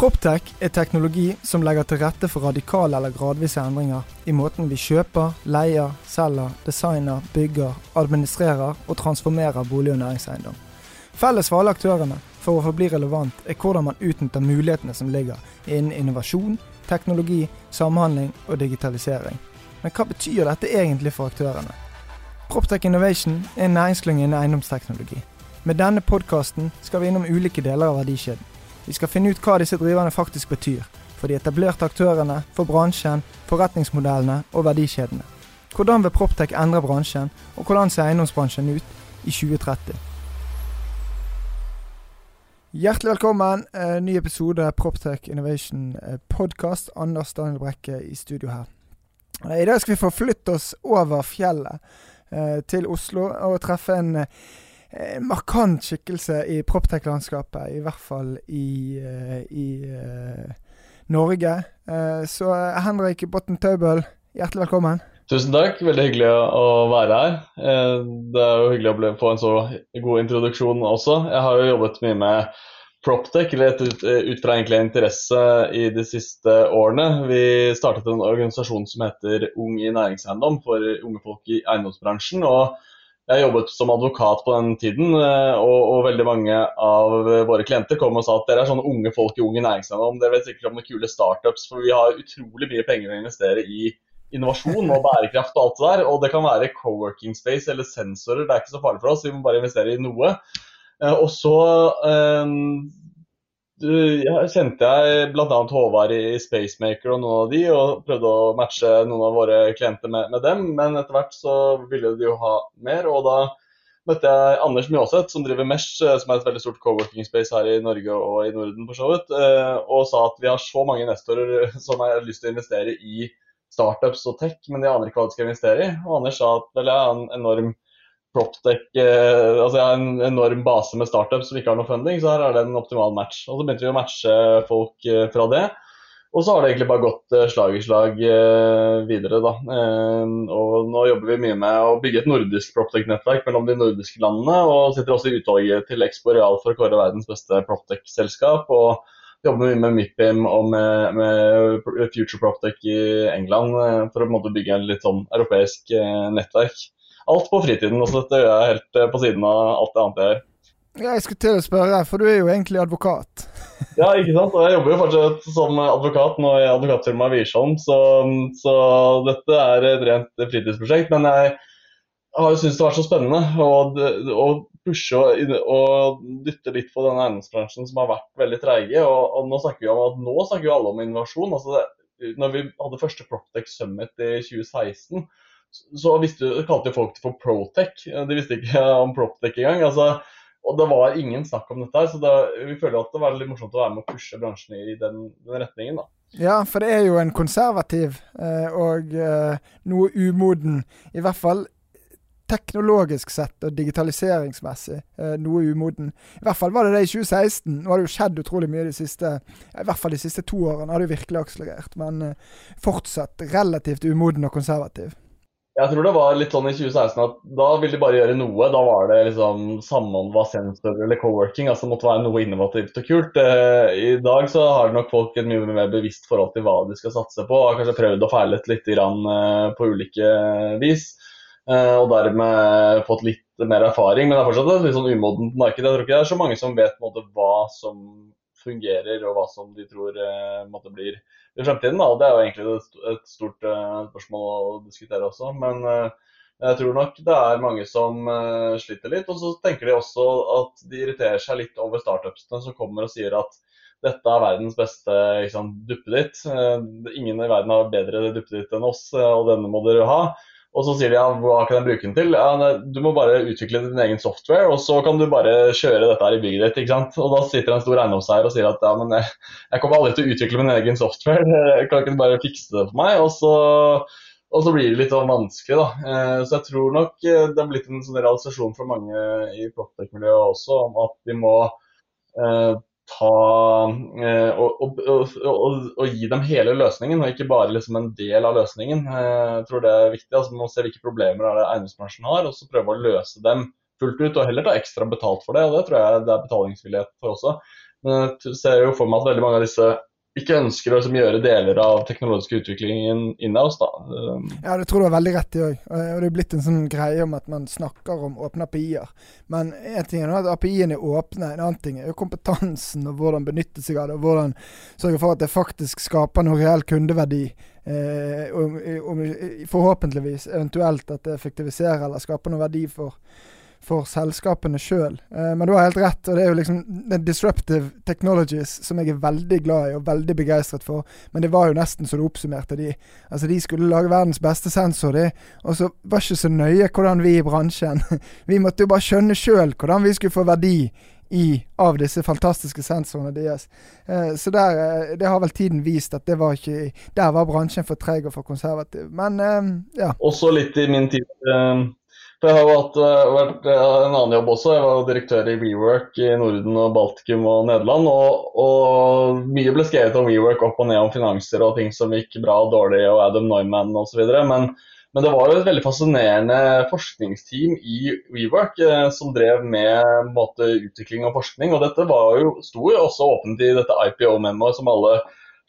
Proptech er teknologi som legger til rette for radikale eller gradvise endringer i måten vi kjøper, leier, selger, designer, bygger, administrerer og transformerer bolig- og næringseiendom. Felles for alle aktørene for å forbli relevant er hvordan man utnytter mulighetene som ligger innen innovasjon, teknologi, samhandling og digitalisering. Men hva betyr dette egentlig for aktørene? Proptech Innovation er en næringsklynge innen eiendomsteknologi. Med denne podkasten skal vi innom ulike deler av verdikjeden. Vi skal finne ut hva disse driverne faktisk betyr. For de etablerte aktørene, for bransjen, forretningsmodellene og verdikjedene. Hvordan vil Proptech endre bransjen, og hvordan ser eiendomsbransjen ut i 2030? Hjertelig velkommen. Eh, ny episode Proptech Innovation eh, Podcast. Anders Daniel Brekke i studio her. Eh, I dag skal vi forflytte oss over fjellet eh, til Oslo og treffe en eh, en markant skikkelse i proptech-landskapet, i hvert fall i, uh, i uh, Norge. Så Henrik Botten Taubøl, hjertelig velkommen. Tusen takk, veldig hyggelig å være her. Det er jo hyggelig å få en så god introduksjon også. Jeg har jo jobbet mye med Proptech, eller ut, ut fra egentlig interesse i de siste årene. Vi startet en organisasjon som heter Ung i næringseiendom for unge folk i eiendomsbransjen. og jeg jobbet som advokat på den tiden, eh, og, og, veldig mange av våre klienter kom og sa at dere er sånne unge folk i unge næringseiendom. Dere vet sikkert om det kule startups, for vi har utrolig mye penger å investere i innovasjon og bærekraft og alt det der. Og det kan være co-working space eller sensorer, det er ikke så farlig for oss. Vi må bare investere i noe. Eh, og så um, ja, kjente jeg bl.a. Håvard i Spacemaker og noen av de, og prøvde å matche noen av våre klienter med, med, dem. Men etter hvert så ville de jo ha mer, og da møtte jeg Anders Mjåseth, som driver Mesh, eh, som er et veldig stort co-working space her i Norge og i Norden, for så vidt, eh, og sa at vi har så mange investorer som har lyst til å investere i startups og tech, men de aner ikke hva de skal investere i. Og Anders sa at vel, jeg har en enorm Proptech eh, altså Jeg har en enorm base med startups som ikke har noe funding, så her er det en optimal match. Og Så begynte vi å matche folk eh, fra det. Og så har det egentlig bare gått eh, slag i slag eh, videre. da. Eh, og Nå jobber vi mye med å bygge et nordisk Proptech-nettverk mellom de nordiske landene. Og sitter også i utvalget til Expo Real for å kåre verdens beste Proptech-selskap. og jobber mye med MIPIM og med, med Future Proptech i England for å på en måte bygge en litt sånn europeisk nettverk alt på fritiden. Og Så dette gjør jeg helt eh, på siden av alt det annet jeg gjør. Jeg skulle til å spørre, for du er jo egentlig advokat. ja, ikke sant. Og jeg jobber jo fortsatt som advokat nå i advokatfirmaet Wiersholm, så, så, dette er et rent fritidsprosjekt. Men jeg har jo syntes det har vært så spennende å, å pushe og, og, dytte litt på denne eiendomsbransjen som har vært veldig treige. Og, og, nå snakker vi om at nå snakker jo alle om innovasjon. altså det, når vi hadde første Proptech Summit i 2016, så visste, kalte folk det for Protech. De visste ikke om Proptec engang. Altså, og det var ingen snakk om dette her, så det, vi føler at det var litt morsomt å være med å pushe bransjen i den, den retningen. da. Ja, for det er jo en konservativ eh, og eh, noe umoden, i hvert fall teknologisk sett og digitaliseringsmessig, eh, noe umoden. I hvert fall var det det i 2016. Nå har det jo skjedd utrolig mye de siste i hvert fall de siste to årene har det jo virkelig akselerert. Men eh, fortsatt relativt umoden og konservativ. Jeg tror det var litt sånn i 2016 at da ville de bare gjøre noe. Da var det liksom samme om var sensor eller co-working. altså Det måtte være noe innovativt og kult. Eh, I dag så har nok folk et mye mer bevisst forhold til hva de skal satse på. Har kanskje prøvd og feilet litt eh, på ulike vis. Eh, og dermed fått litt mer erfaring. Men det er fortsatt et litt sånn umodent marked. Jeg tror ikke det er så mange som vet måte, hva som fungerer og hva som de tror måtte blir i fremtiden. Da. Det er jo egentlig et stort uh, spørsmål å diskutere også. Men uh, jeg tror nok det er mange som sliter litt. Og så tenker de også at de irriterer seg litt over startupsene som kommer og sier at dette er verdens beste liksom, duppeditt. ingen i verden har bedre duppeditt enn oss, og denne må dere ha. Og så sier de ja, hva kan jeg bruke den til? Ja, du må bare utvikle din egen software, og så kan du bare kjøre dette her i bygget ditt. ikke sant? Og da sitter en stor eiendomseier og sier at ja, men jeg, jeg, kommer aldri til å utvikle min egen software, kan ikke bare fikse det for meg? Og så, og så blir det litt sånn vanskelig, da. Eh, så jeg tror nok eh, det har blitt en sånn realisasjon for mange i Proptech-miljøet også om at de må eh, ta eh, og, og, gi dem hele løsningen, og ikke bare liksom en del av løsningen. Eh, jeg tror det er viktig. altså Man må se hvilke problemer er det eiendomsbransjen har, og så prøve å løse dem fullt ut. Og heller ta ekstra betalt for det. og Det tror jeg det er betalingsvillighet for også. Men jeg ser jo for meg at veldig mange av disse ikke ønsker å liksom, gjøre deler av teknologisk utviklingen oss da? ja, det tror du har veldig rett i òg. Og det er blitt en sånn greie om at man snakker om åpne API-er. Men en ting er at API-ene er åpne, en annen ting er jo kompetansen og hvordan benytte seg av det. Og hvordan sørge for at det faktisk skaper noe reell kundeverdi. Eh, og, og, forhåpentligvis eventuelt at det effektiviserer eller skaper noe verdi for for selskapene sjøl. Eh, men du har helt rett, og det er jo liksom disruptive technologies som jeg er veldig glad i og veldig begeistret for. Men det var jo nesten så du oppsummerte de. Altså De skulle lage verdens beste sensor, de. Og så var ikke så nøye hvordan vi i bransjen Vi måtte jo bare skjønne sjøl hvordan vi skulle få verdi i, av disse fantastiske sensorene deres. Eh, så der, eh, det har vel tiden vist at det var ikke Der var bransjen for treg og for konservativ. Men eh, ja. Også litt i min tid eh, jeg har eh, vært eh, en annen jobb også. Jeg var direktør i WeWork i Norden og Baltikum og Nederland. Og, og, mye ble skrevet om WeWork opp og ned om finanser og ting som gikk bra og dårlig, og Adam Neumann osv. Men, men det var jo et veldig fascinerende forskningsteam i WeWork eh, som drev med måte, utvikling og forskning. Og dette var jo, sto jo også åpent i dette IPO-memoet som alle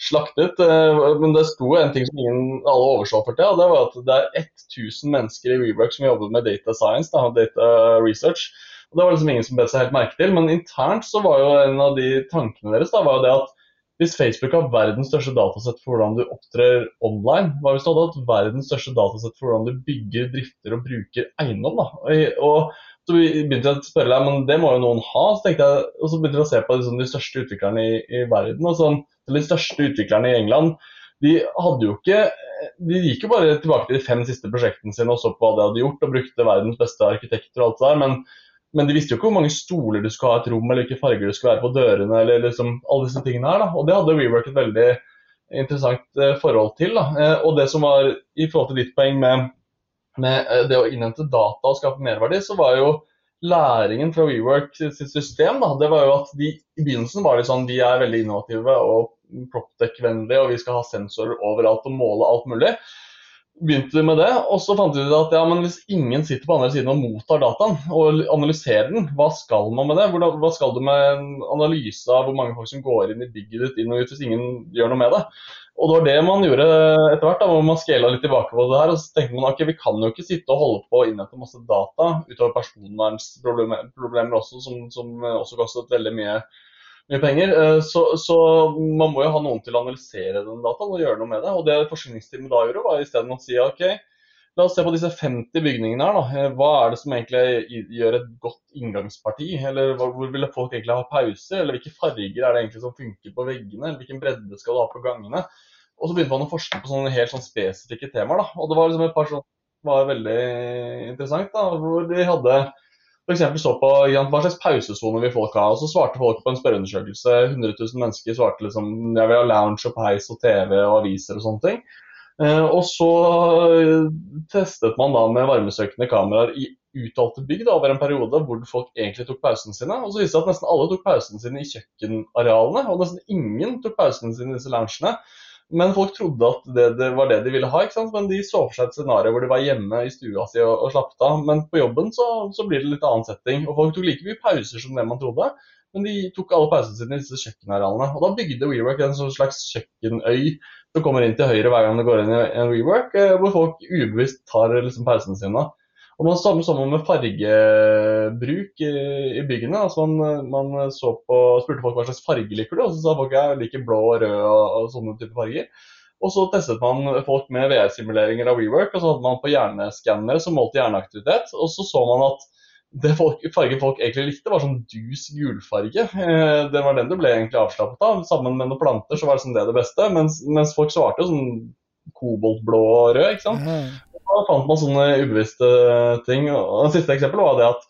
slaktet. Eh, men det sto en ting som ingen alle overså for og det var at det er 1000 mennesker i WeWork som jobber med data science, da, data research. Og Det var liksom ingen som bet seg helt merke til, men internt så var jo en av de tankene deres da, var jo det at hvis Facebook har verdens største datasett for hvordan du opptrer online, hva hvis du hadde hatt verdens største datasett for hvordan du bygger, drifter og bruker eiendom? da? Og så begynte jeg å spørre deg, men det må jo noen ha. Så tenkte jeg, og så begynte jeg å se på liksom, de største utviklerne i, i verden. og sånn, De største utviklerne i England de hadde jo ikke De gikk jo bare tilbake til de fem siste prosjektene sine og så på hva de hadde gjort, og brukte verdens beste arkitekter og alt det der. Men, men de visste jo ikke hvor mange stoler du skulle ha i et rom, eller hvilke farger du skulle være på dørene, eller liksom alle disse tingene her. da, Og det hadde WeWork et veldig interessant eh, forhold til. da, eh, Og det som var i forhold til ditt poeng med med eh, det å innhente data og skape merverdi, så var jo læringen fra WeWork sitt system da, det var jo at de, I begynnelsen var det sånn vi er veldig innovative og Proptech-vennlige, og vi skal ha sensorer overalt og måle alt mulig begynte med det, og så fant vi ut at ja, men hvis ingen sitter på andre siden og mottar dataen og analyserer den, hva skal man med det? Hva skal du med en analyse av hvor mange folk som går inn i bygget ditt inn og ut hvis ingen gjør noe med det? Og det var det man gjorde etter hvert, da, hvor man skala litt tilbake på det her. Og så tenkte man at vi kan jo ikke sitte og holde på å innhente masse data utover personvernsproblemer også, som, som også kostet veldig mye mye penger. Eh, så, så, man må jo ha noen til å analysere den dataen og gjøre noe med det. Og det forskningsteamet da gjorde, var isteden å si ok, la oss se på disse 50 bygningene her. da. Eh, hva er det som egentlig gjør et godt inngangsparti? Eller hvor vil folk egentlig ha pauser? Eller hvilke farger er det egentlig som funker på veggene? Hvilken bredde skal du ha på gangene? Og så begynte man å forske på sånne helt sånn spesifikke temaer. da. Og det var liksom et par som var veldig interessant. da, hvor de hadde f.eks. så på hva slags pausesone vil folk ha. og Så svarte folk på en spørreundersøkelse. 100 000 mennesker svarte liksom jeg vil ha lounge og peis og TV og aviser og sånne ting. Eh, og så eh, testet man da med varmesøkende kameraer i utvalgte bygg over en periode hvor folk egentlig tok pausene sine. Og så viste det at nesten alle tok pausene sine i kjøkkenarealene, og nesten ingen tok pausene sine i disse loungene. Men folk trodde at det, det, var det de ville ha. ikke sant? Men de så for seg et scenario hvor de var hjemme i stua si og, og slappet av. Men på jobben så, så, blir det litt annen setting. Og folk tok like mye pauser som det man trodde. Men de tok alle pausene sine i disse kjøkkenarealene. Og da bygde WeWork en sånn slags kjøkkenøy som kommer inn til høyre hver gang det går inn i en WeWork, eh, hvor folk ubevisst tar liksom pausene sine. Og man samme sammen med fargebruk i, byggene. altså Man, man på, spurte folk hva slags farge liker du, og så sa folk jeg liker blå og rød og, og sånne typer farger. Og så testet man folk med VR-simuleringer av WeWork, og så hadde man på hjerneskannere som målte hjerneaktivitet. Og så så man at det folk, fargen folk egentlig likte, var sånn dus gulfarge. Eh, det var den du ble egentlig avslappet av. Sammen med noen planter så var det sånn det det beste, mens, mens folk svarte jo sånn koboltblå og rød. ikke sant? Mm da fant man sånne ubevisste ting. Og det siste eksempelet var det at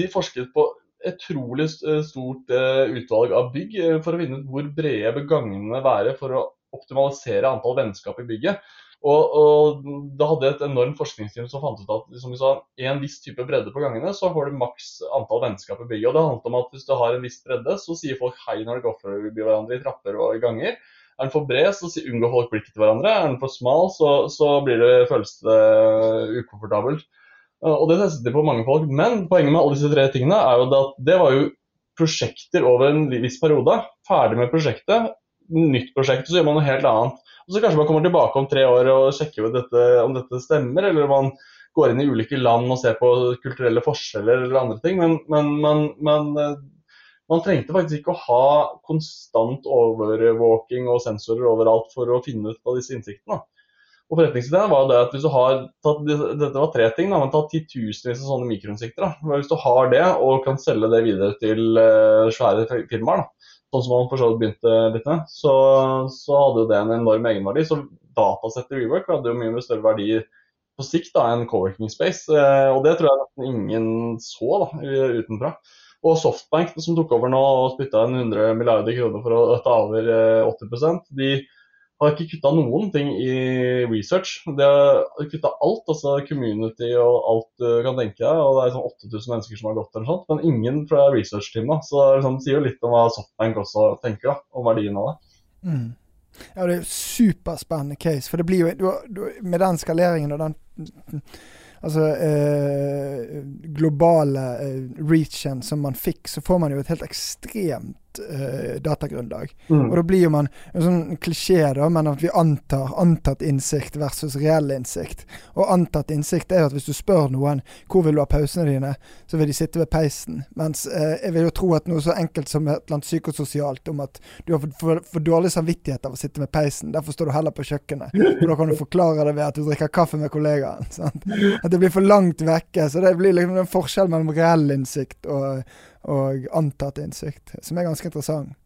de forsket på et utrolig stort eh, utvalg av bygg eh, for å finne ut hvor brede bør gangene være for å optimalisere antall vennskap i bygget. Og, og da hadde jeg et enormt forskningsteam som fant ut at som vi sa, en viss type bredde på gangene, så får du maks antall vennskap i bygget. Og det handlet om at hvis du har en viss bredde, så sier folk hei når de går forbi hverandre i trapper og i ganger. Er den for bred, så unngår folk blikket til hverandre. Er den for smal, så, så blir det, føles det ukomfortabelt. Og det testet de på mange folk. Men poenget med alle disse tre tingene er jo at det var jo prosjekter over en viss periode. Ferdig med prosjektet, nytt prosjekt, så gjør man noe helt annet. Og så kanskje man kommer tilbake om tre år og sjekker dette, om dette stemmer, eller man går inn i ulike land og ser på kulturelle forskjeller eller andre ting. Men, men, men, men eh, man trengte faktisk ikke å ha konstant overvåking og sensorer overalt for å finne ut av disse innsiktene. Og forretningsideen var det at hvis du har tatt, Dette var tre ting. Da, men tatt titusenvis av sånne mikroinnsikter. Hvis du har det og kan selge det videre til uh, svære firmaer, da, sånn som man for så vidt begynte litt med, så, så hadde jo det en enorm egenverdi. Så datasettet i WeWork hadde jo mye større verdi på sikt da, enn co-working space. Uh, og det tror jeg nesten ingen så da, utenfra. Og Softbank, som tok over nå og spytta inn 100 milliarder kroner for å ta over 80 eh, de har ikke kutta noen ting i research. De har kutta alt, altså community og alt du kan tenke deg. Og det er sånn 8000 mennesker som har gått eller sånt, men ingen fra research-teamet. Så det liksom, sier jo litt om hva Softbank også tenker, da, om verdien av det. Mm. Ja, det er superspennende case. For det blir jo Med den skaleringen og den altså, eh, globale eh, reachen som man fikk, så får man jo et helt ekstremt uh, datagrunnlag. Mm. Og da blir jo man en sånn klisjé, da, men at vi antar antatt innsikt versus reell innsikt. Og antatt innsikt er at hvis du spør noen hvor vil du ha pausene dine, så vil de sitte ved peisen. Mens uh, jeg vil jo tro at noe så enkelt som et eller annet psykososialt om at du har for, for, for, dårlig samvittighet av å sitte ved peisen, derfor står du heller på kjøkkenet. Og da kan du forklare det ved at du drikker kaffe med kollegaen. Sant? At det blir for langt vekke. Så det blir liksom en forskjell mellom reell innsikt og og antatt innsikt, som er ganske interessant.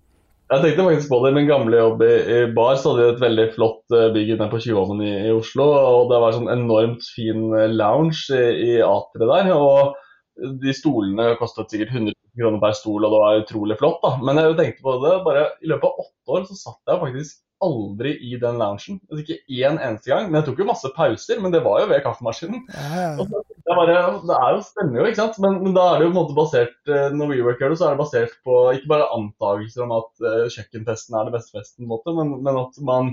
Jeg tenkte faktisk på det. I min gamle jobb i, i bar så hadde vi et veldig flott uh, bygg nede på Tjuvholmen i, i, Oslo. og Det var sånn enormt fin eh, lounge i, i ateret der. og de stolene kostet sikkert 100 kroner per stol, og det var utrolig flott. da. Men jeg tenkte på det, bare i løpet av åtte år så satt jeg faktisk aldri i den loungen. Altså, ikke én eneste gang. Men jeg tok jo masse pauser, men det var jo ved kaffemaskinen. Ja. det, bare, det, er jo stemmer jo, ikke sant. Men, men, da er det jo på en måte basert eh, når WeWork gjør det, så er det basert på ikke bare antakelser om at uh, kjøkkenfesten er det beste festen, måte, men, men, at man,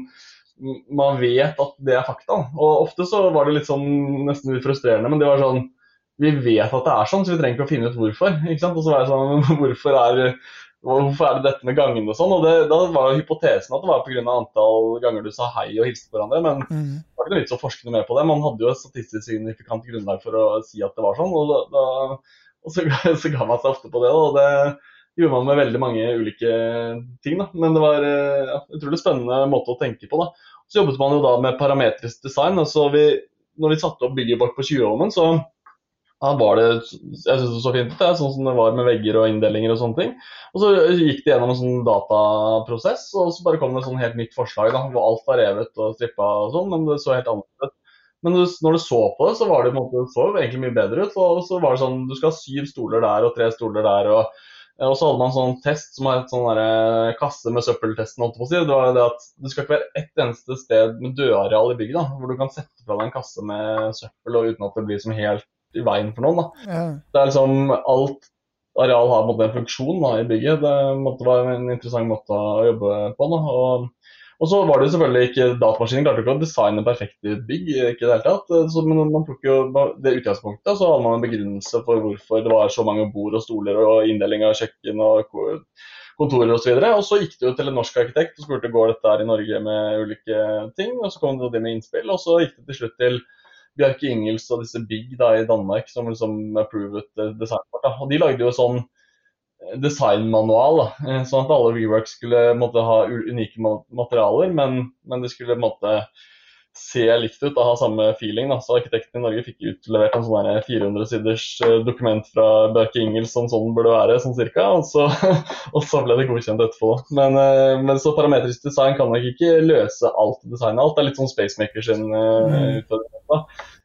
man vet at det er fakta. Og ofte så var det litt sånn nesten litt frustrerende, men det var sånn vi vet at det er sånn, så vi trenger ikke å finne ut hvorfor. ikke sant? Og så var jeg sånn, hvorfor er Hvorfor er det dette med gangene og sånn? Og det, Da var hypotesen at det var pga. antall ganger du sa hei og hilste på hverandre. Men mm. det var ikke noe vits å forske noe mer på det. Man hadde jo et statistisk signifikant grunnlag for å si at det var sånn. Og, da, og så, så, ga man seg ofte på det. Og det gjorde man med veldig mange ulike ting. Da. Men det var eh, ja, utrolig spennende måte å tenke på. da. Så jobbet man jo da med parametrisk design. altså vi, Når vi satte opp bygget vårt på 20-åren, så da var det jeg synes det så fint ut, sånn som det var med vegger og inndelinger og sånne ting. Og så gikk det gjennom en sånn dataprosess, og så bare kom det et sånn helt nytt forslag da, hvor alt var revet og strippa og sånn, men det så helt annerledes ut. Men når du så på det, så var det, måte, så egentlig mye bedre ut. Og så var det sånn, Du skal ha syv stoler der og tre stoler der. Og, og så hadde man sånn test som var et sånn der, kasse med søppeltesten. holdt på å si. Det var det at det skal ikke være ett eneste sted med dødareal i bygget da, hvor du kan sette fra deg en kasse med søppel og uten at det blir som helt i veien for noen. Ja. Det er liksom alt areal har en, en funksjon da, i bygget. Det måtte være en interessant måte å jobbe på. Og, og så var det jo selvfølgelig ikke Datamaskinen klarte ikke å designe perfekte bygg. ikke det hele tatt. Så, men man tok jo det utgangspunktet, så hadde man en begrunnelse for hvorfor det var så mange bord og stoler og inndeling av kjøkken og kontorer osv. Og, så og så gikk det jo til en norsk arkitekt og spurte går dette her i Norge med ulike ting. og Så kom det med innspill, og så gikk det til slutt til Bjarke Ingels og disse Big da, i Danmark som liksom approvet designet Og de lagde jo sånn eh, designmanual, da, eh, sånn at alle reworks skulle måtte ha unike materialer, men, men det skulle måtte se likt ut og har samme feeling. Da. Så arkitekten i Norge fikk utlevert en sånn 400 siders eh, dokument fra Bjarke Ingels om sånn burde være, sånn cirka. Og så, og så ble det godkjent etterpå. Men, men, så parametrisk design kan nok ikke løse alt designet. Alt det er litt sånn Spacemaker sin mm. utfordring da.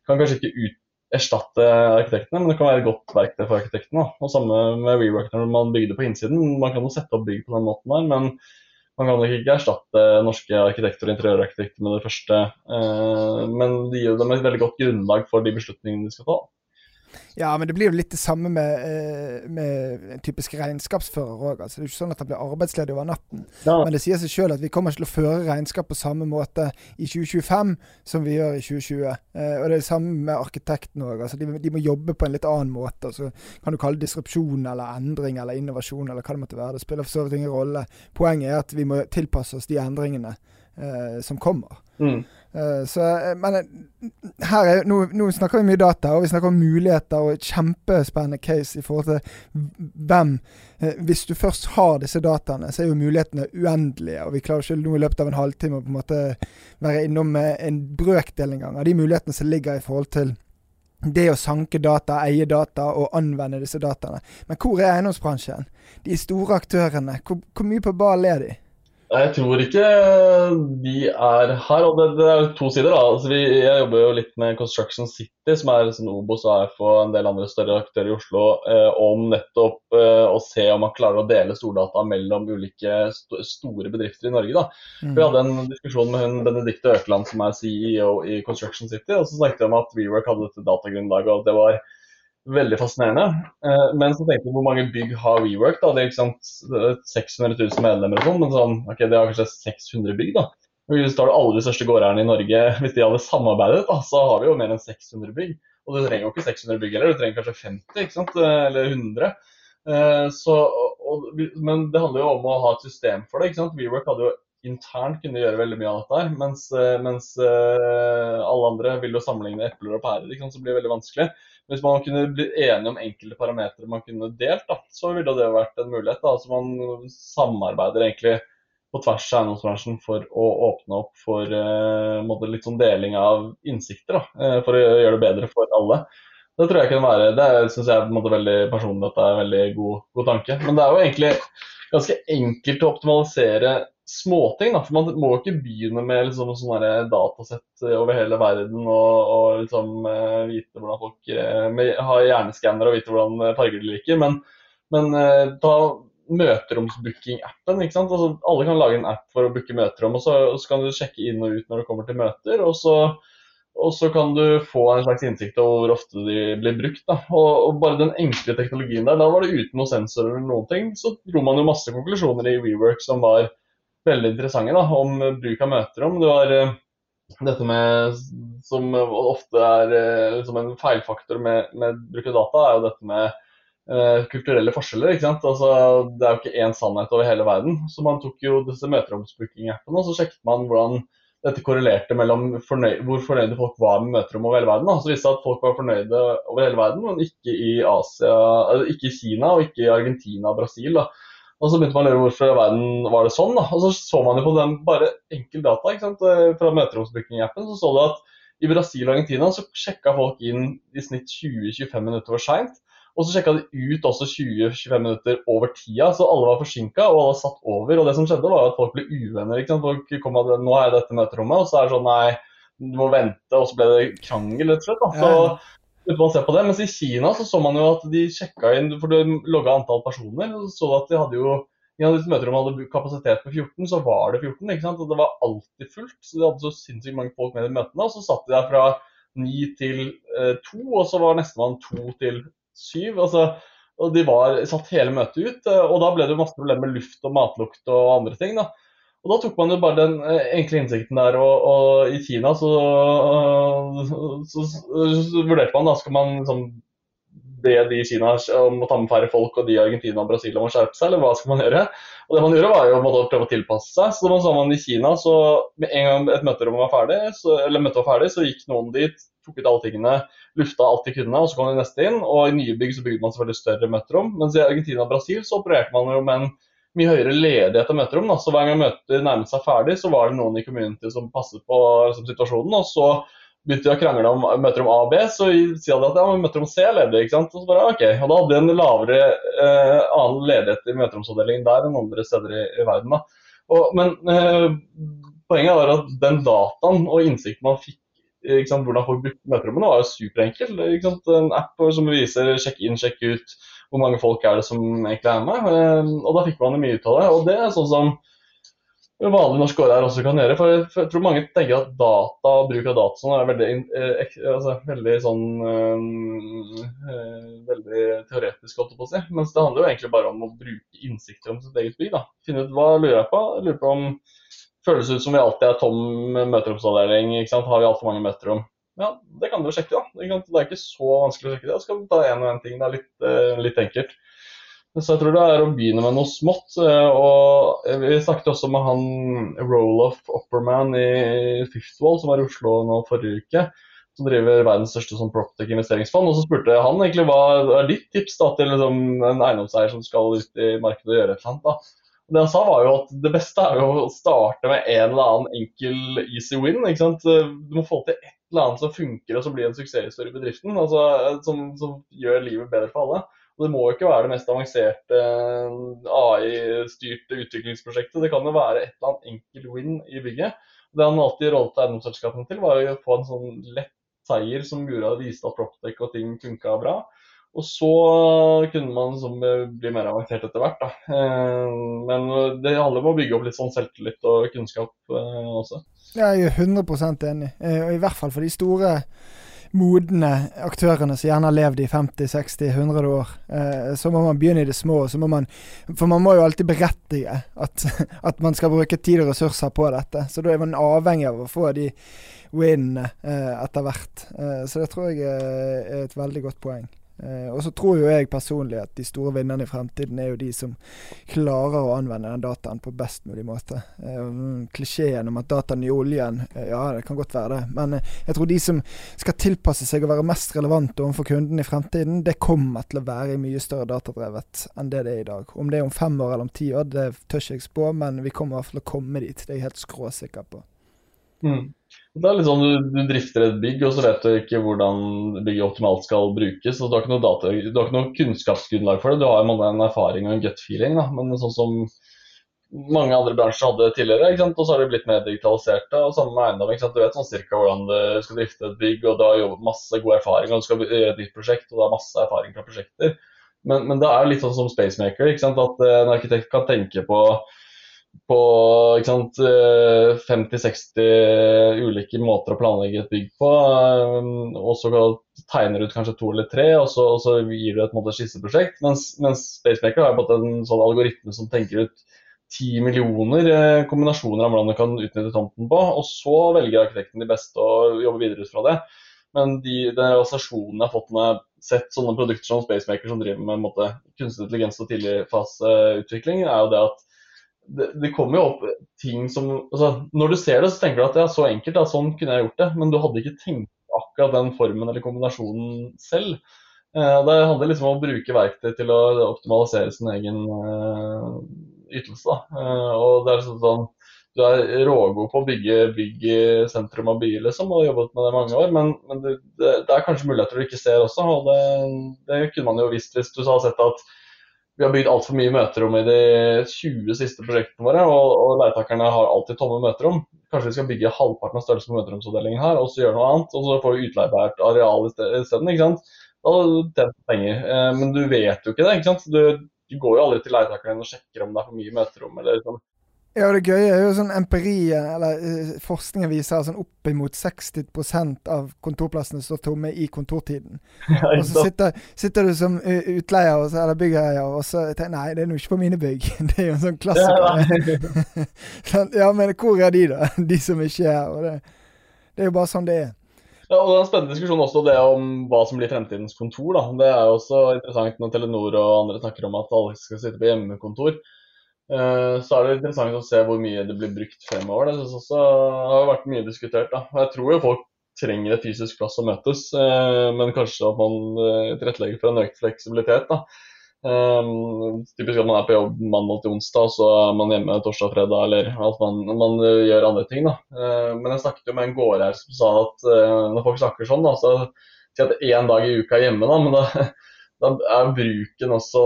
Kan kanskje ikke ut, erstatte arkitektene, men det kan være et godt verktøy for arkitektene. Og samme med rework når man bygde på innsiden. Man kan jo sette opp bygg på den måten der, men man kan nok ikke erstatte norske arkitekter og interiørarkitekter med det første. Eh, men det gir dem et veldig godt grunnlag for de beslutningene de skal ta. Ja, men det blir jo litt det samme med, eh, med en typisk regnskapsfører òg. Altså, det er jo ikke sånn at han blir arbeidsledig over natten. Ja. Men det sier seg sjøl at vi kommer ikke til å føre regnskap på samme måte i 2025 som vi gjør i 2020. Eh, og det er det samme med arkitektene òg. Altså, de, de, må jobbe på en litt annen måte. Så kan du kalle det disrupsjon eller endring eller innovasjon eller hva det måtte være. Det spiller for så vidt ingen rolle. Poenget er at vi må tilpasse oss de endringene eh, som kommer. Mm. Uh, så, eh, men eh, her er, nå, nå, snakker vi mye data, og vi snakker om muligheter og et kjempespennende case i forhold til hvem Hvis du først har disse dataene, så er jo mulighetene uendelige. Og vi klarer ikke nå i løpet av en halvtime å på en måte være innom en brøkdel engang av de mulighetene som ligger i forhold til det å sanke data, eie data og anvende disse dataene. Men hvor er eiendomsbransjen? De store aktørene, hvor, hvor mye på ball er de? Jeg tror ikke de er her. og Det, det er to sider. da. Altså, vi, jeg jobber jo litt med Construction City, som er sånn Obos og AF og en del andre større aktører i Oslo, eh, om nettopp eh, å se om man klarer å dele stordata mellom ulike st store bedrifter i Norge. da. Mm. Vi hadde en diskusjon med hun Benedicte Økeland, som er CEO i Construction City, og så snakket vi om at WeWork hadde dette datagrunnlaget. og det var Veldig fascinerende. Eh, men så tenkte jeg hvor mange bygg har WeWork? da, Det er ikke sant, 600 000 medlemmer og sånn, men sånn, ok, det har kanskje 600 bygg. da. Hvis du tar alle de største gårdeierne i Norge, hvis de hadde samarbeidet, da, så har vi jo mer enn 600 bygg. Og du trenger jo ikke 600 bygg heller, du trenger kanskje 50 ikke sant? eller 100. Eh, så, og, men det handler jo om å ha et system for det. ikke sant? WeWork hadde jo internt kunne gjøre veldig mye av dette her, mens, eh, mens alle andre vil jo sammenligne epler og pærer, ikke sant? så blir det veldig vanskelig. Hvis man kunne blitt enige om enkelte parametere man kunne delt, da, så ville det vært en mulighet. Da. Altså man samarbeider egentlig på tvers av eiendomsbransjen for å åpne opp for uh, litt sånn deling av innsikter. Da, uh, for å gjøre det bedre for alle. Det tror jeg kan være, det syns jeg på veldig personlig at det er en veldig god, god tanke. Men det er jo egentlig ganske enkelt å optimalisere småting. da, for Man må jo ikke begynne med liksom, sånne datasett over hele verden og, og liksom, uh, vite hvordan folk uh, med, har hjerneskanner og vite hvordan farger de liker. Men, men ta møteromsbooking-appen. Altså, alle kan lage en app for å booke møterom, og så, og så, kan du sjekke inn og ut når du kommer til møter. og så og så kan du få en slags innsikt over hvor ofte de blir brukt. Og, og, bare den enkle teknologien der, da var det uten noen sensorer eller noen ting. Så dro man jo masse konklusjoner i WeWork som var veldig interessante da, om bruk av møterom. Du var uh, dette med, som ofte er liksom en feilfaktor med, med, bruk av data, er jo dette med uh, kulturelle forskjeller. ikke sant? Altså, det er jo ikke én sannhet over hele verden. Så man tok jo disse møteromsbooking-appene, og så sjekket man hvordan dette korrelerte mellom fornøy hvor fornøyde folk var med møterom over hele verden. Da. Så viste det at folk var fornøyde over hele verden, men ikke i Asia, ikke i Kina og ikke i Argentina og Brasil. Da. Og så begynte man å lure hvorfor i verden var det sånn. da. Og så så man jo på den bare enkel data ikke sant? fra møteromsbooking-appen. Så så du at i Brasil og Argentina så sjekka folk inn i snitt 20-25 minutter for seint. Og så sjekka de ut også 20-25 minutter over tida, så alle var forsinka og alle satt over. Og det som skjedde, var at folk ble uvenner. ikke sant? Folk kom at nå er dette møterommet, og så er det sånn nei, du må vente, og så ble det krangel, rett og slett. da. Så man ser på det. Mens i Kina så, så man jo at de sjekka inn For du logga antall personer. og så at de hadde jo i et møterom hadde kapasitet på 14, så var det 14. ikke sant? Og det var alltid fullt. Så de hadde så sinnssykt mange folk med i møtene. Og så satt de der fra 9 til eh, 2, og så var nestemann 2 til 7. Altså, og de var, satt hele møtet ut. Eh, og da ble det jo masse problemer med luft og matlukt og andre ting. da. Og Da tok man jo bare den eh, enkle innsikten der, og, og i Kina så, så, så, så, vurderte man da skal man liksom be de i Kina om å ta med færre folk, og de i Argentina og Brasil om å skjerpe seg, eller hva skal man gjøre? Og det man gjorde var jo å prøve å tilpasse seg. Så da man i Kina, så med en gang et møterom var ferdig, så, eller møtet var ferdig, så gikk noen dit, tok ut alle tingene, lufta alt de kunne, og så kom de neste inn. Og i nye bygg så bygde man selvfølgelig større møterom. Mens i Argentina og Brasil så opererte man jo med en mye høyere ledighet av møterom. Da. Så hver gang møter nærmet seg ferdig, så var det noen i community som passet på liksom, situasjonen. Og så begynte de å krangle om møterom A og B, så sier de at ja, møterom C er ledig. ikke sant? Og så bare, ok, og da hadde de en lavere eh, annen ledighet i møteromsavdelingen der enn andre steder i, i verden. da. Og, men eh, poenget var at den dataen og innsikten man fikk ikke sant, hvordan folk brukte møterommene, var jo superenkel. Ikke sant? En app som viser sjekk inn, sjekk ut hvor mange folk er det som egentlig er med. Ehm, og da fikk man mye ut av det. Og det er sånn som vanlige norske årer også kan gjøre. For jeg tror mange tenker at data bruk av data sånn er veldig, eh, altså, veldig sånn veldig teoretisk holdt jeg på å si. Mens det handler jo egentlig bare om å bruke innsikter om sitt eget bygg. da. Finne ut hva lurer jeg på. Jeg lurer på om føles ut som vi alltid er tom møteromsavdeling. ikke sant? Har vi altfor mange møterom? Ja, det kan du sjekke, da. Det er ikke så vanskelig å sjekke det. Jeg skal ta én og én ting. Det er litt, uh, litt, enkelt. Så jeg tror det er å begynne med noe smått. Uh, og Vi snakket også med han Roloff Opperman i Fifth Wall, som var i Oslo nå forrige uke. Som driver verdens største sånn investeringsfond. Og så spurte han egentlig hva er ditt tips da, til liksom, en eiendomseier som skal ut i markedet og gjøre et eller annet. da. Det han sa var jo at det beste er jo å starte med en eller annen enkel easy win. ikke sant? Du må få til et eller annet som funker og som blir en suksesshistorie i bedriften. altså som, som, gjør livet bedre for alle. Og Det må jo ikke være det mest avanserte eh, AI-styrte utviklingsprosjektet. Det kan jo være et eller annet enkel win i bygget. Det han alltid rollet eiendomsselskapene til, var å få en sånn lett seier som gjorde at viste at Proptech og ting funka bra. Og så kunne man liksom bli mer avansert etter hvert. Da. Eh, men det handler om å bygge opp litt sånn selvtillit og kunnskap eh, også. Jeg er 100 enig. Og I hvert fall for de store, modne aktørene som gjerne har levd i 50-60-100 år. Så må man begynne i det små. Man, for man må jo alltid berettige at, at man skal bruke tid og ressurser på dette. Så da er man avhengig av å få de win etter hvert. Så det tror jeg er et veldig godt poeng. Eh, og så tror jo jeg personlig at de store vinnerne i fremtiden er jo de som klarer å anvende den dataen på best mulig måte. Eh, klisjeen om at dataen i oljen, eh, ja det kan godt være det. Men eh, jeg tror de som skal tilpasse seg og være mest relevante overfor kunden i fremtiden, det kommer til å være i mye større datadrevet enn det det er i dag. Om det er om fem år eller om ti år, det tør ikke jeg spå, men vi kommer i hvert fall til å komme dit. Det er jeg helt skråsikker på. Mm. Det er litt sånn du, du, drifter et bygg, og så vet du ikke hvordan bygget optimalt skal brukes. og Du har ikke noe, data, du har ikke noe kunnskapsgrunnlag for det. Du har en erfaring og en gut feeling. Da. Men sånn som mange andre bransjer hadde tidligere, og så har de blitt mer digitaliserte. og Samme med eiendom. Du vet sånn cirka hvordan du skal drifte et bygg, og du har jobbet masse god erfaring, og du skal gjøre et nytt prosjekt, og du har masse erfaring fra prosjekter. Men, men det er litt sånn som Spacemaker. At en arkitekt kan tenke på på 50-60 eh, ulike måter å planlegge et bygg på. Eh, og så tegner du ut kanskje to eller tre, og så, og så gir du et måte, skisseprosjekt. Mens, mens Spacemaker har en sånn algoritme som tenker ut ti millioner eh, kombinasjoner av hvordan du kan utnytte tomten på. Og så velger arkitekten de beste og jobber videre ut fra det. Men de, den realisasjonen jeg har fått med sett sånne produkter som Spacemaker som driver med måte, kunstig intelligens og tidligfaseutvikling, er jo det at det, det, kommer jo opp ting som altså, Når du ser det, så tenker du at det er så enkelt, ja, sånn kunne jeg gjort det. Men du hadde ikke tenkt akkurat den formen eller kombinasjonen selv. Eh, det handler liksom om å bruke verktøy til å optimalisere sin egen eh, ytelse. Eh, og det er sånn, sånn Du er rågod på å bygge bygg i sentrum av byer liksom, og har jobbet med det i mange år, men, men det, det, er kanskje muligheter du ikke ser også. og det, det kunne man jo visst hvis du hadde sett at vi har bygd altfor mye møterom i de 20 siste prosjektene våre, og, og leietakerne har alltid tomme møterom. Kanskje vi skal bygge halvparten av størrelsen på møteromsavdelingen her, og så gjøre noe annet. Og så får vi utleiebært areal isteden. ikke sant? Da tjener du penger. Eh, men du vet jo ikke det. ikke sant? Du, du går jo aldri til leietakerne og sjekker om det er for mye møterom. eller liksom, ja, det gøye er jo sånn empiri, eller uh, forskningen viser sånn oppimot 60% av kontorplassene står tomme i kontortiden. Ja, og så sitter, sitter, du som utleier og så, eller byggeier og så tenker nei, det er nå ikke på mine bygg. Det er jo en sånn klassiker. Ja, ja, men hvor er de, da? De som ikke er her. Det, det, er jo bare sånn det er. Ja, og Det er en spennende diskusjon også det om hva som blir fremtidens kontor. da. Det er jo også interessant når Telenor og andre snakker om at alle skal sitte på hjemmekontor. Eh, så er det interessant å se hvor mye det blir brukt fremover. Det synes også har vært mye diskutert. Da. Jeg tror jo folk trenger et fysisk plass å møtes, eh, men kanskje at man eh, tilrettelegger for en økt fleksibilitet. da. Typisk at man er på jobb mandag til onsdag, så er man hjemme torsdag og fredag, eller at man, man gjør andre ting. da. Men jeg snakket jo med en gårdeier som sa at når folk snakker sånn, da, så si at én dag i uka er hjemme, da, men da da er bruken også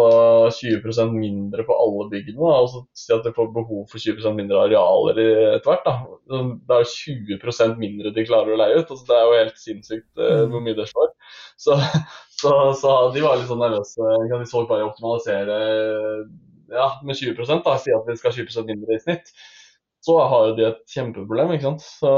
20% mindre på alle byggene. Da. Altså, si at de får behov for 20% mindre arealer etter hvert. Da. Det er 20% mindre de klarer å leie ut. Altså, det er jo helt sinnssykt uh, hvor mye det slår. Så, så, så, de var litt sånn nervøse. de så bare optimalisere ja, med 20% da, si at vi skal ha 20 mindre i snitt, så har jo de et kjempeproblem. ikke sant? Så,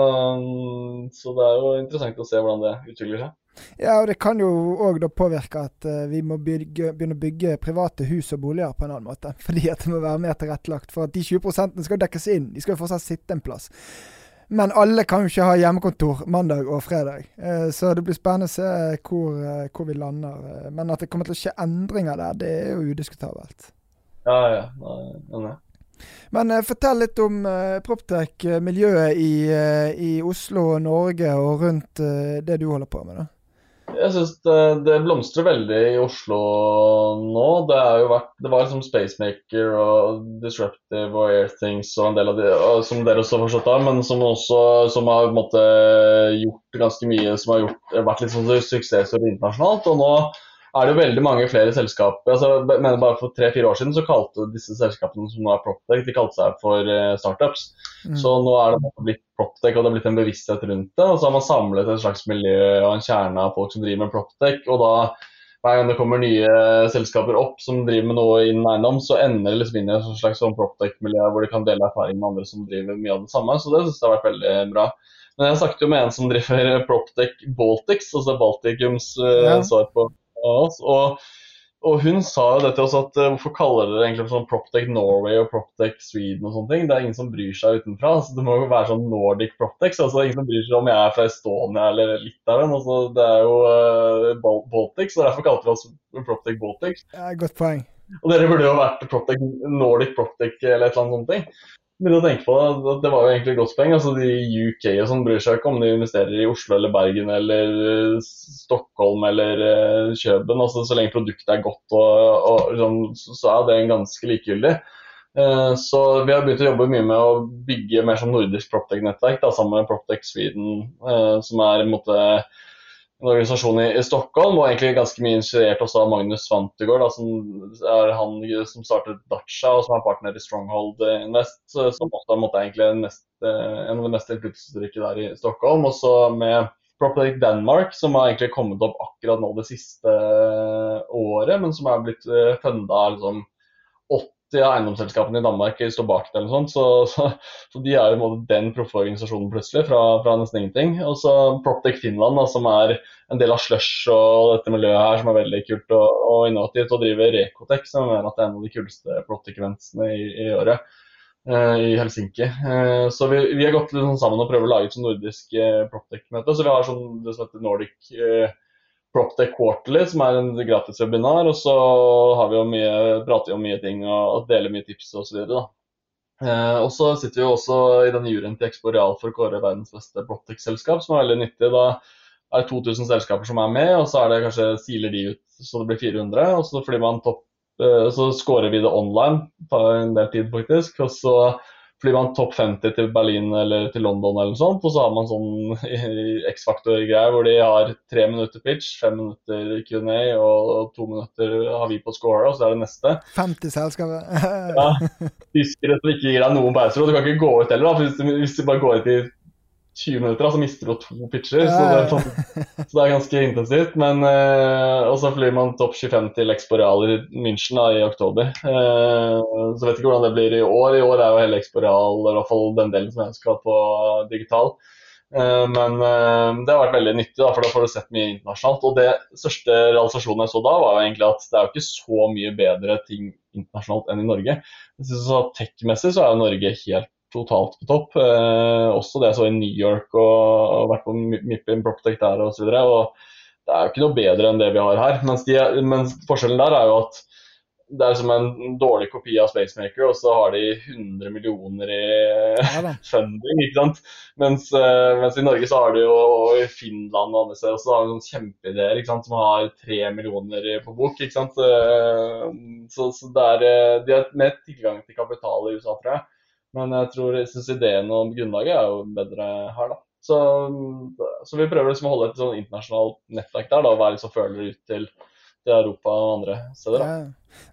så det er jo interessant å se hvordan det utvikler seg. Ja, og det kan jo òg påvirke at uh, vi må bygge, begynne å bygge private hus og boliger på en annen måte. Fordi at det må være mer tilrettelagt for at de 20% skal dekkes inn. De skal jo fortsatt sitte en plass. Men alle kan jo ikke ha hjemmekontor mandag og fredag. Uh, så det blir spennende å se hvor, uh, hvor vi lander. Men at det kommer til å skje endringer der, det er jo udiskutabelt. Ja, ja. ja, ja. Men uh, fortell litt om uh, Proptech-miljøet i, uh, i, Oslo og Norge og rundt det du holder på med. da. Jeg syns det, det, blomstrer veldig i Oslo nå. Det, vært, det var liksom Spacemaker og Disruptive og Airthings og en del av de som dere også forstått av, men som også som har måte, gjort ganske mye, som har gjort, vært litt sånn suksessstory internasjonalt. Og nå er det jo veldig mange flere selskaper. altså jeg mener Bare for tre-fire år siden så kalte disse selskapene som nå er Proptech, de kalte seg for uh, startups. Mm. Så nå er det blitt Proptech, og det er blitt en bevissthet rundt det. Og så har man samlet et slags miljø og en kjerne av folk som driver med Proptech. Og da hver gang det kommer nye selskaper opp som driver med noe innen eiendom, så ender det liksom inn i et slags sånn Proptech-miljø hvor de kan dele erfaring med andre som driver mye av det samme. Så det syns jeg har vært veldig bra. Men jeg snakket jo med en som driver Proptech Baltics, altså Balticums uh, ja. svar på oss. Og, og, hun sa jo det til oss at uh, hvorfor kaller dere egentlig sånn Proptech Norway og Proptech Sweden og sånne ting? Det er ingen som bryr seg utenfra. Altså, det må jo være sånn Nordic Proptech. Altså, det er ingen som bryr seg om jeg er fra Estonia eller Litauen. Altså, det er jo uh, Baltic, så derfor kalte vi oss Proptech Baltic. Ja, godt poeng. Og dere burde jo vært Proptech Nordic Proptech eller et eller annet sånt begynne å tenke på det, det var jo egentlig et godt poeng. Altså, de UK og sånn bryr seg ikke om de investerer i Oslo eller Bergen eller eh, Stockholm eller uh, Kjøben. Altså, så lenge produktet er godt, og, og liksom, så er det en ganske likegyldig. Uh, så vi har begynt å jobbe mye med å bygge mer som nordisk Proptech-nettverk sammen med Proptech Sweden, som er en måte en organisasjon i, i, Stockholm, og egentlig ganske mye inspirert også av Magnus Svantegård, som er han som startet Dacha, og som er partner i Stronghold Invest, som også måtte egentlig mest, eh, en av de mest innflytelsesrike der i Stockholm. Og så med Property Denmark, som har egentlig kommet opp akkurat nå det siste året, men som er blitt eh, funda liksom, 80 av eiendomsselskapene i Danmark står bak det. eller sånt, så, så, så, de er jo den proffe organisasjonen plutselig, fra, fra, nesten ingenting. Og så Proptech Finland, da, som er en del av Slush og dette miljøet her, som er veldig kult og, og innovativt. Og driver Recotec, som mener at det er en av de kuleste Proptech-eventsene i, i, året. Uh, I Helsinki. Uh, så vi, vi, har gått litt sånn sammen og prøver å lage et sånn nordisk uh, Proptech-møte. Så vi har sånn, det som heter Nordic Proptech Quarterly, som er en gratis webinar. Og så har vi jo mye, prater vi om mye ting og, deler mye tips osv. Eh, og så sitter vi også i den juryen til Exporeal for å kåre verdens beste Proptech-selskap, som er veldig nyttig. Da er det 2000 selskaper som er med, og så er det kanskje siler de ut så det blir 400. Og så topp, eh, så scorer vi det online, tar en del tid faktisk. og så flyr man topp 50 til Berlin eller til London, eller noe sånt, og så har man sånn X-faktor-greier hvor de har tre minutter pitch, fem minutter Q&A og to minutter har vi på score, og så er det neste. 50 selskaper. ja. Tyskere som ikke gir deg noen pauser, og du kan ikke gå ut heller. da, Hvis du, hvis du bare går ut i 20 minutter, så mister du to pitcher. Så det, sånn- så det er ganske intensivt. Men uh, Og så flyr man topp 25 til Exporeal i München da, i oktober. Uh, så vet ikke hvordan det blir i år. I år er jo hele Exporeal, i hvert fall den delen som jeg skal på digital. Uh, men det har vært veldig nyttig, da, for da får du sett mye internasjonalt. Og det største realisasjonen jeg så da, var jo egentlig at det er jo ikke så mye bedre ting internasjonalt enn i Norge. Jeg synes så Tech-messig så er jo Norge helt totalt på topp. Eh, også det jeg så i New York og, og vært på Mippin Proptech der osv. Det er jo ikke noe bedre enn det vi har her. Mens, de, mens, forskjellen der er jo at det er som en dårlig kopi av Spacemaker, og så har de 100 millioner i ja, funding. ikke sant? Mens, uh, mens, i Norge så har de jo, og i Finland og andre steder så har de noen kjempeideer ikke sant? som har tre millioner på bok. ikke sant? Uh, så, så det er, eh, de har mer tilgang til kapital i USA, tror jeg. Men jeg tror jeg synes ideen og grunnlaget er jo bedre her, da. Så, så vi prøver liksom å holde et sånn internasjonalt nettverk der, da, og være liksom følere ut til, til, Europa og andre steder. Ja.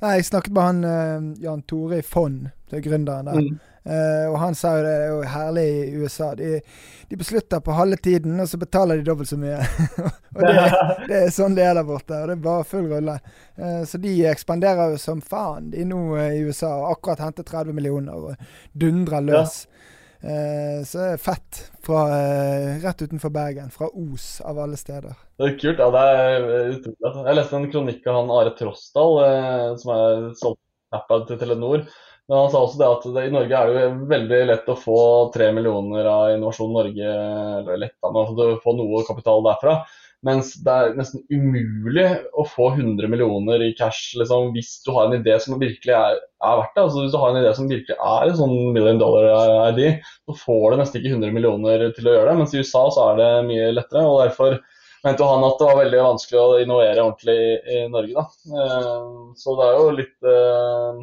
Nei, jeg snakket med han uh, Jan Tore i Fond, det er gründeren der. Mm. Uh, og han sa jo det er jo herlig i USA. De, de, beslutter på halve tiden, og så betaler de dobbelt så mye. og det, det, er sånn det er der borte. Og det er bare full rulle. Uh, så de ekspanderer jo som faen, de nå uh, i USA. Og akkurat hentet 30 millioner og dundrer løs. Ja. Så det er fett. Fra, rett utenfor Bergen. Fra Os, av alle steder. Det er kult. ja, det er utrolig. Jeg leste en kronikk av han Are Trosdal, som er solgt til Telenor. Men han sa også det at det, i Norge er det jo veldig lett å få tre millioner av Innovasjon Norge, eller lett da, men å få noe kapital derfra. Mens det er nesten umulig å få 100 millioner i cash liksom, hvis du har en idé som virkelig er, er verdt det. Altså, hvis du har en idé som virkelig er en sånn million dollar ID, så får du nesten ikke 100 millioner til å gjøre det. Mens i USA så er det mye lettere. og derfor mente han at det var veldig vanskelig å innovere ordentlig i Norge. Da. Eh, så det er jo litt eh,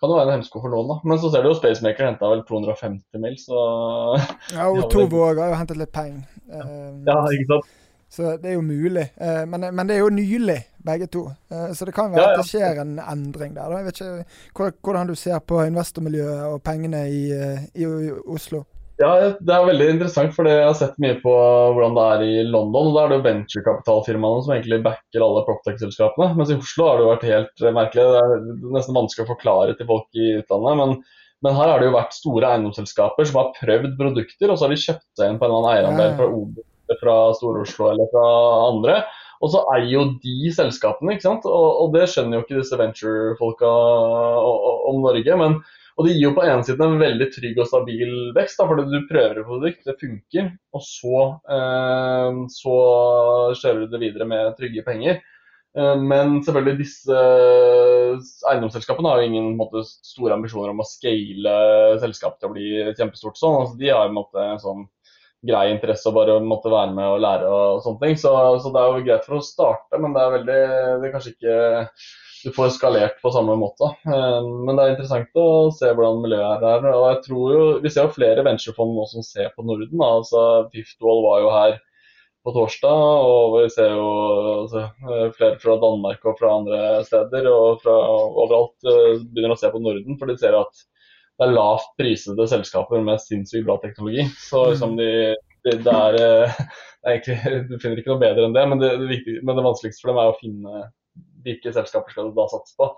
kan jo være en hemsko for noen, da. Men så ser du jo Spacemaker henta vel 250 mil, så Ja, og Tovo har jo hentet litt penger. Ja, ikke sant. Så det er jo mulig. Eh, men, men, det er jo nylig, begge to. Eh, så det kan være ja, ja. at det skjer en endring der. Jeg vet ikke hvordan du ser på investormiljøet og pengene eh, i, i Oslo. Ja, Det er veldig interessant, for jeg har sett mye på hvordan det er i London. og Da er det jo venturekapitalfirmaene som egentlig backer alle Proptech-selskapene. Mens i Oslo har det jo vært helt merkelig. Det er nesten vanskelig å forklare til folk i utlandet. Men, men her har det jo vært store eiendomsselskaper som har prøvd produkter, og så har de kjøpt seg inn på en eller annen eierandel fra Obos fra Stor-Oslo eller fra andre. Og så eier jo de selskapene, ikke sant. Og, og det skjønner jo ikke disse venture-folka om Norge. men og det gir jo på ene siden en veldig trygg og stabil vekst, da, fordi du prøver et produkt, det funker, og så, eh, så kjører du det videre med trygge penger. Eh, men selvfølgelig disse eiendomsselskapene har jo ingen måte, store ambisjoner om å scale selskapet til å bli kjempestort. sånn, altså De har en måte sånn grei interesse og bare måtte være med og lære og sånne ting. Så, så, det er jo greit for å starte, men det er veldig Det er kanskje ikke du får skalert på samme måte. Eh, men det er interessant å se hvordan miljøet er her. Og jeg tror jo, Vi ser jo flere venturefond nå som ser på Norden. altså Fiftwall var jo her på torsdag, og vi ser jo altså, flere fra Danmark og fra andre steder og fra overalt eh, begynner å se på Norden, for de ser at det er lavt prisede selskaper med sinnssykt bra teknologi. Så mm. liksom de, de, det, er, eh, det er egentlig, Du finner ikke noe bedre enn det, men det, det, viktig, men det vanskeligste for dem er å finne hvilke selskaper skal du da satse på.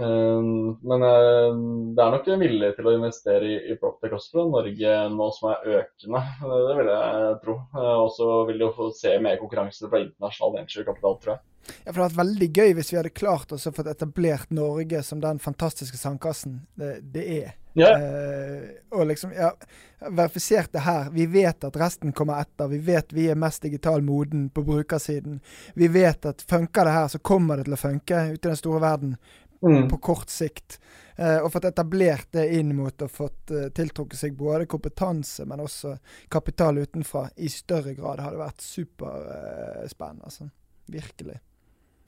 Um, men uh, det er nok en vilje til å investere i, i Proptech også fra Norge nå som er økende. Det vil jeg tro. Uh, og så vil du få se mer konkurranse fra internasjonal venturekapital, tror jeg. Ja, for Det hadde vært veldig gøy hvis vi hadde klart å få etablert Norge som den fantastiske sandkassen det, det er. Ja. Uh, og liksom, ja, verifisert det her. Vi vet at resten kommer etter. Vi vet vi er mest digital moden på brukersiden. Vi vet at funker det her, så kommer det til å funke ute i den store verden mm. på kort sikt. Uh, og fått etablert det inn mot og fått uh, tiltrukket seg både kompetanse, men også kapital utenfra i større grad. Hadde vært superspennende. Altså. Virkelig.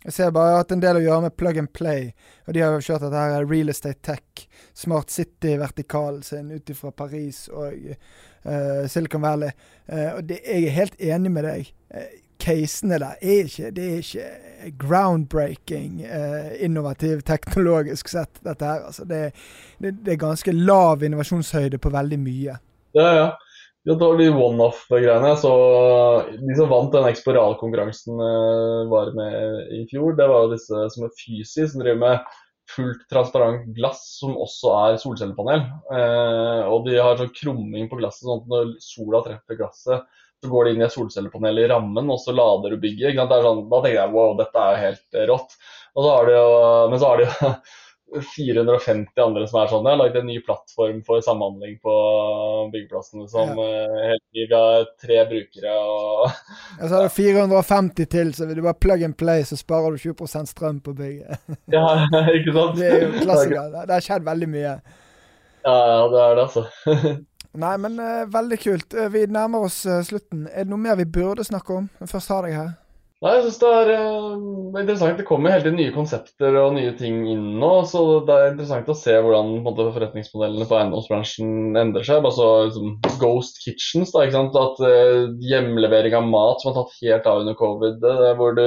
Jeg ser bare at en del å gjøre med plug and play. Og de har jo kjørt dette her Real Estate Tech, Smart City-vertikalen sin ut fra Paris og uh, Silicon Valley. Uh, og det, jeg er helt enig med deg. Uh, casene der er ikke, det er ikke groundbreaking, innovativ teknologisk sett, dette her. Altså, det, det, det er ganske lav innovasjonshøyde på veldig mye. Ja, ja. Ja, det var de one-off-greiene. så De som vant den Exporal-konkurransen uh, var med i fjor, det var disse som er Fysi, som driver med fullt transparent glass som også er solcellepanel. Eh, og de har sånn krumming på glasset, sånn at når sola treffer glasset, så går det inn i et solcellepanel i rammen, og så lader du bygget. Sånn, da tenker jeg wow, dette er jo helt rått. Og så jo, men så har de jo 450 andre som er sånn. Jeg har lagd en ny plattform for samhandling på byggeplassene som ja. uh, Vi har tre brukere og ja, Så er det 450 til, så vil du bare plug and play, så sparer du 20% strøm på bygget. ja, ikke sant? Det er jo klassiker. Det har skjedd veldig mye. Ja, det er det, altså. Nei, men uh, veldig kult. Uh, vi nærmer oss uh, slutten. Er det noe mer vi burde snakke om? Først har deg her. Nei, jeg synes det er uh, interessant. Det kommer hele tiden nye konsepter og nye ting inn nå. Så det er interessant å se hvordan måte, forretningsmodellene på eiendomsbransjen endrer seg. Altså liksom, Ghost kitchens, da, ikke sant? At uh, hjemlevering av mat som har tatt helt av under covid, uh, hvor du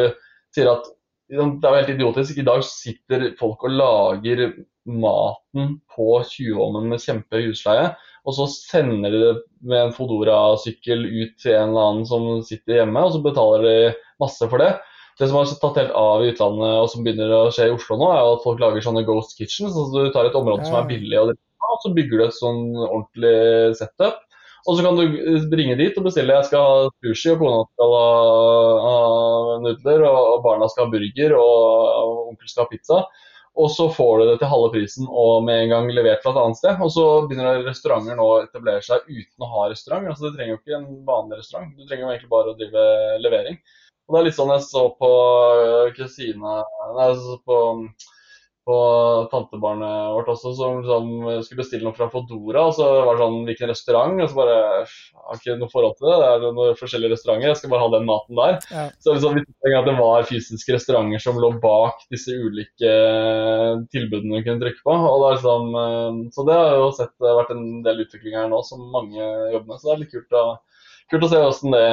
sier at det er jo helt idiotisk. I dag sitter folk og lager maten på 20-ånden med kjempehøy husleie. Og så sender de det med en Fodora-sykkel ut til en eller annen som sitter hjemme, og så betaler de masse for det. Det som har tatt helt av i utlandet, og som begynner å skje i Oslo nå, er at folk lager sånne ghost kitchens. Altså du tar et område som er billig, og så bygger du et sånn ordentlig setup. Og så kan du ringe dit og bestille. Jeg skal ha sushi, og kona skal ha nudler, og barna skal ha burger, og onkel skal ha pizza. Og så får du det til halve prisen og med en gang levert fra et annet sted. Og så begynner restauranter nå å etablere seg uten å ha restaurant. Altså Du trenger jo ikke en vanlig restaurant, du trenger jo egentlig bare å drive levering. Og det er litt sånn jeg så på Kristina Nei, på på tantebarnet vårt også, som liksom skulle bestille noe fra Fodora. Og så var det sånn Hvilken restaurant? Og så bare Jeg har ikke noe forhold til det. Det er noen forskjellige restauranter. Jeg skal bare ha den maten der. Ja. Så liksom, at det var fysiske restauranter som lå bak disse ulike tilbudene vi kunne trykke på. Og det er liksom, eh, så det har jo sett det har vært en del utvikling her nå som mange jobber med. Så det er litt kult å kult å se hvordan det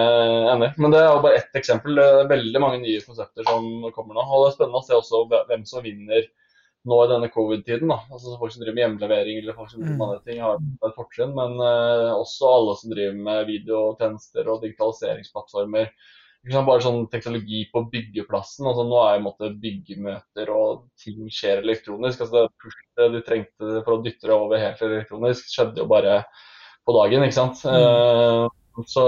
ender. Men det er jo bare ett eksempel. Det er veldig mange nye konsepter som kommer nå. Og det er spennende å se også hvem som vinner nå i denne covid-tiden. altså Folk som driver med hjemlevering eller folk som driver med mm. andre ting, har et fortrinn. Men uh, også alle som driver med videotjenester og digitaliseringsplattformer. Liksom bare sånn teknologi på byggeplassen. altså Nå er måte, byggemøter og ting skjer elektronisk. altså Det pushet de trengte for å dytte det over helt elektronisk, skjedde jo bare på dagen. ikke sant? Mm. Uh, så,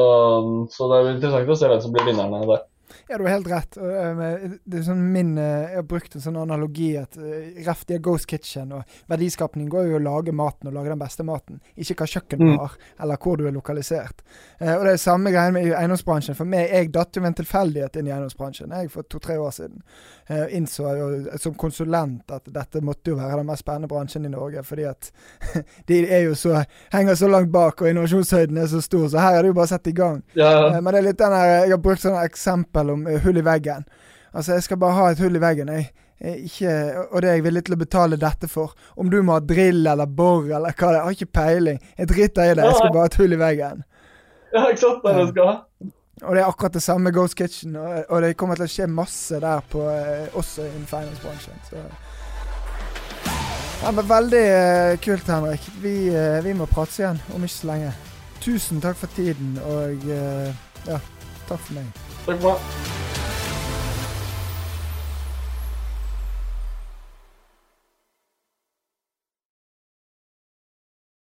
så, det er interessant å se hvem som blir vinnerne der. Ja, du har helt rett. Eh, det er sånn min, eh, jeg har brukt en sånn analogi at eh, ref de Ghost Kitchen og verdiskapning går jo å lage maten og lage den beste maten, ikke hva kjøkken du mm. har, eller hvor du er lokalisert. Og det er samme greia med eiendomsbransjen. For meg, jeg datt jo en tilfeldighet inn i eiendomsbransjen jeg for to-tre år siden. Jeg innså jo som konsulent at dette måtte jo være den mest spennende bransjen i Norge, fordi at de er jo så, henger så langt bak, og innovasjonshøyden er så stor, så her er det jo bare å sette i gang. Ja. Men det er litt den her, jeg har brukt sånne eksempel om uh, hull i veggen. Altså, jeg skal bare ha et hull i veggen. Jeg, ikke, og det er jeg villig til å betale dette for. Om du må ha drill eller bor eller hva det er, jeg har ikke peiling. Jeg driter i det. Jeg skal bare ha et hull i veggen. Ja, ikke sant. Det skal ha. Og det er akkurat det samme med Ghost Kitchen, og, og, det kommer til å skje masse der på, eh, også innen finance-bransjen. Så ja, men Veldig uh, kult, Henrik. Vi, vi, må prates igjen om ikke så lenge. Tusen takk for tiden, og ja, takk for meg. これ！